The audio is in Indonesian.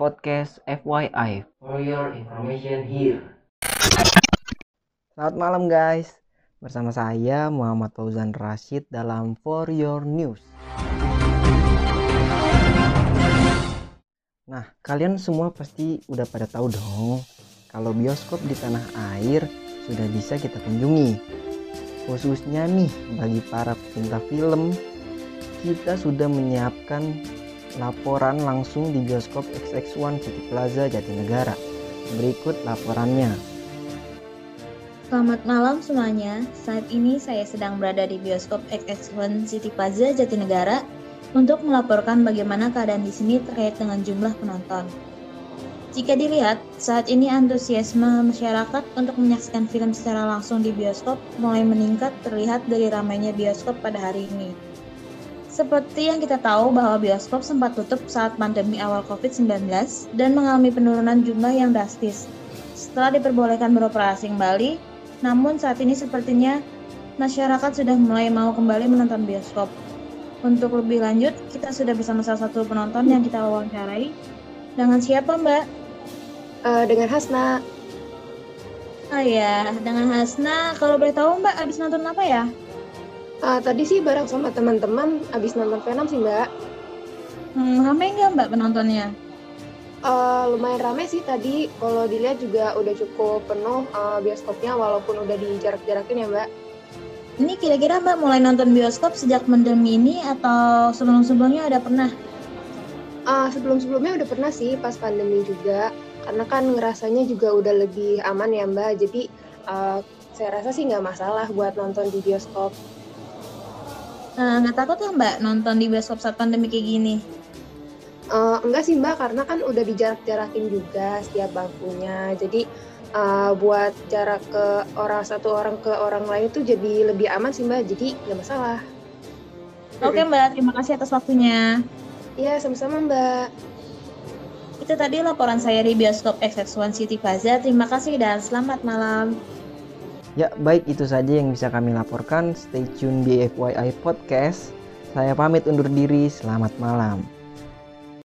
podcast FYI for your information here. Selamat malam guys, bersama saya Muhammad Fauzan Rashid dalam For Your News. Nah, kalian semua pasti udah pada tahu dong kalau bioskop di tanah air sudah bisa kita kunjungi. Khususnya nih bagi para pecinta film, kita sudah menyiapkan laporan langsung di bioskop XX1 City Plaza Jatinegara. Berikut laporannya. Selamat malam semuanya. Saat ini saya sedang berada di bioskop XX1 City Plaza Jatinegara untuk melaporkan bagaimana keadaan di sini terkait dengan jumlah penonton. Jika dilihat, saat ini antusiasme masyarakat untuk menyaksikan film secara langsung di bioskop mulai meningkat terlihat dari ramainya bioskop pada hari ini. Seperti yang kita tahu bahwa bioskop sempat tutup saat pandemi awal COVID-19 dan mengalami penurunan jumlah yang drastis. Setelah diperbolehkan beroperasi kembali, namun saat ini sepertinya masyarakat sudah mulai mau kembali menonton bioskop. Untuk lebih lanjut, kita sudah bersama salah satu penonton yang kita wawancarai. Dengan siapa, Mbak? Uh, dengan Hasna. Ah ya, dengan Hasna. Kalau boleh tahu, Mbak, habis nonton apa ya? Uh, tadi sih bareng sama teman-teman abis nonton Venom sih mbak. Hmm, rame nggak mbak penontonnya? Uh, lumayan rame sih tadi. Kalau dilihat juga udah cukup penuh uh, bioskopnya walaupun udah dijarak-jarakin ya mbak. Ini kira-kira mbak mulai nonton bioskop sejak pandemi ini atau sebelum-sebelumnya ada pernah? Uh, sebelum-sebelumnya udah pernah sih pas pandemi juga. Karena kan ngerasanya juga udah lebih aman ya mbak. Jadi uh, saya rasa sih nggak masalah buat nonton di bioskop. Eh, nggak uh, takut ya mbak nonton di bioskop saat pandemi kayak gini? Uh, enggak sih mbak, karena kan udah dijarak-jarakin juga setiap bangkunya. Jadi uh, buat jarak ke orang satu orang ke orang lain itu jadi lebih aman sih mbak. Jadi nggak masalah. Oke mbak, terima kasih atas waktunya. Iya, sama-sama mbak. Itu tadi laporan saya di bioskop XX1 City Plaza. Terima kasih dan selamat malam. Ya, baik itu saja yang bisa kami laporkan. Stay tune di FYI Podcast. Saya pamit undur diri. Selamat malam.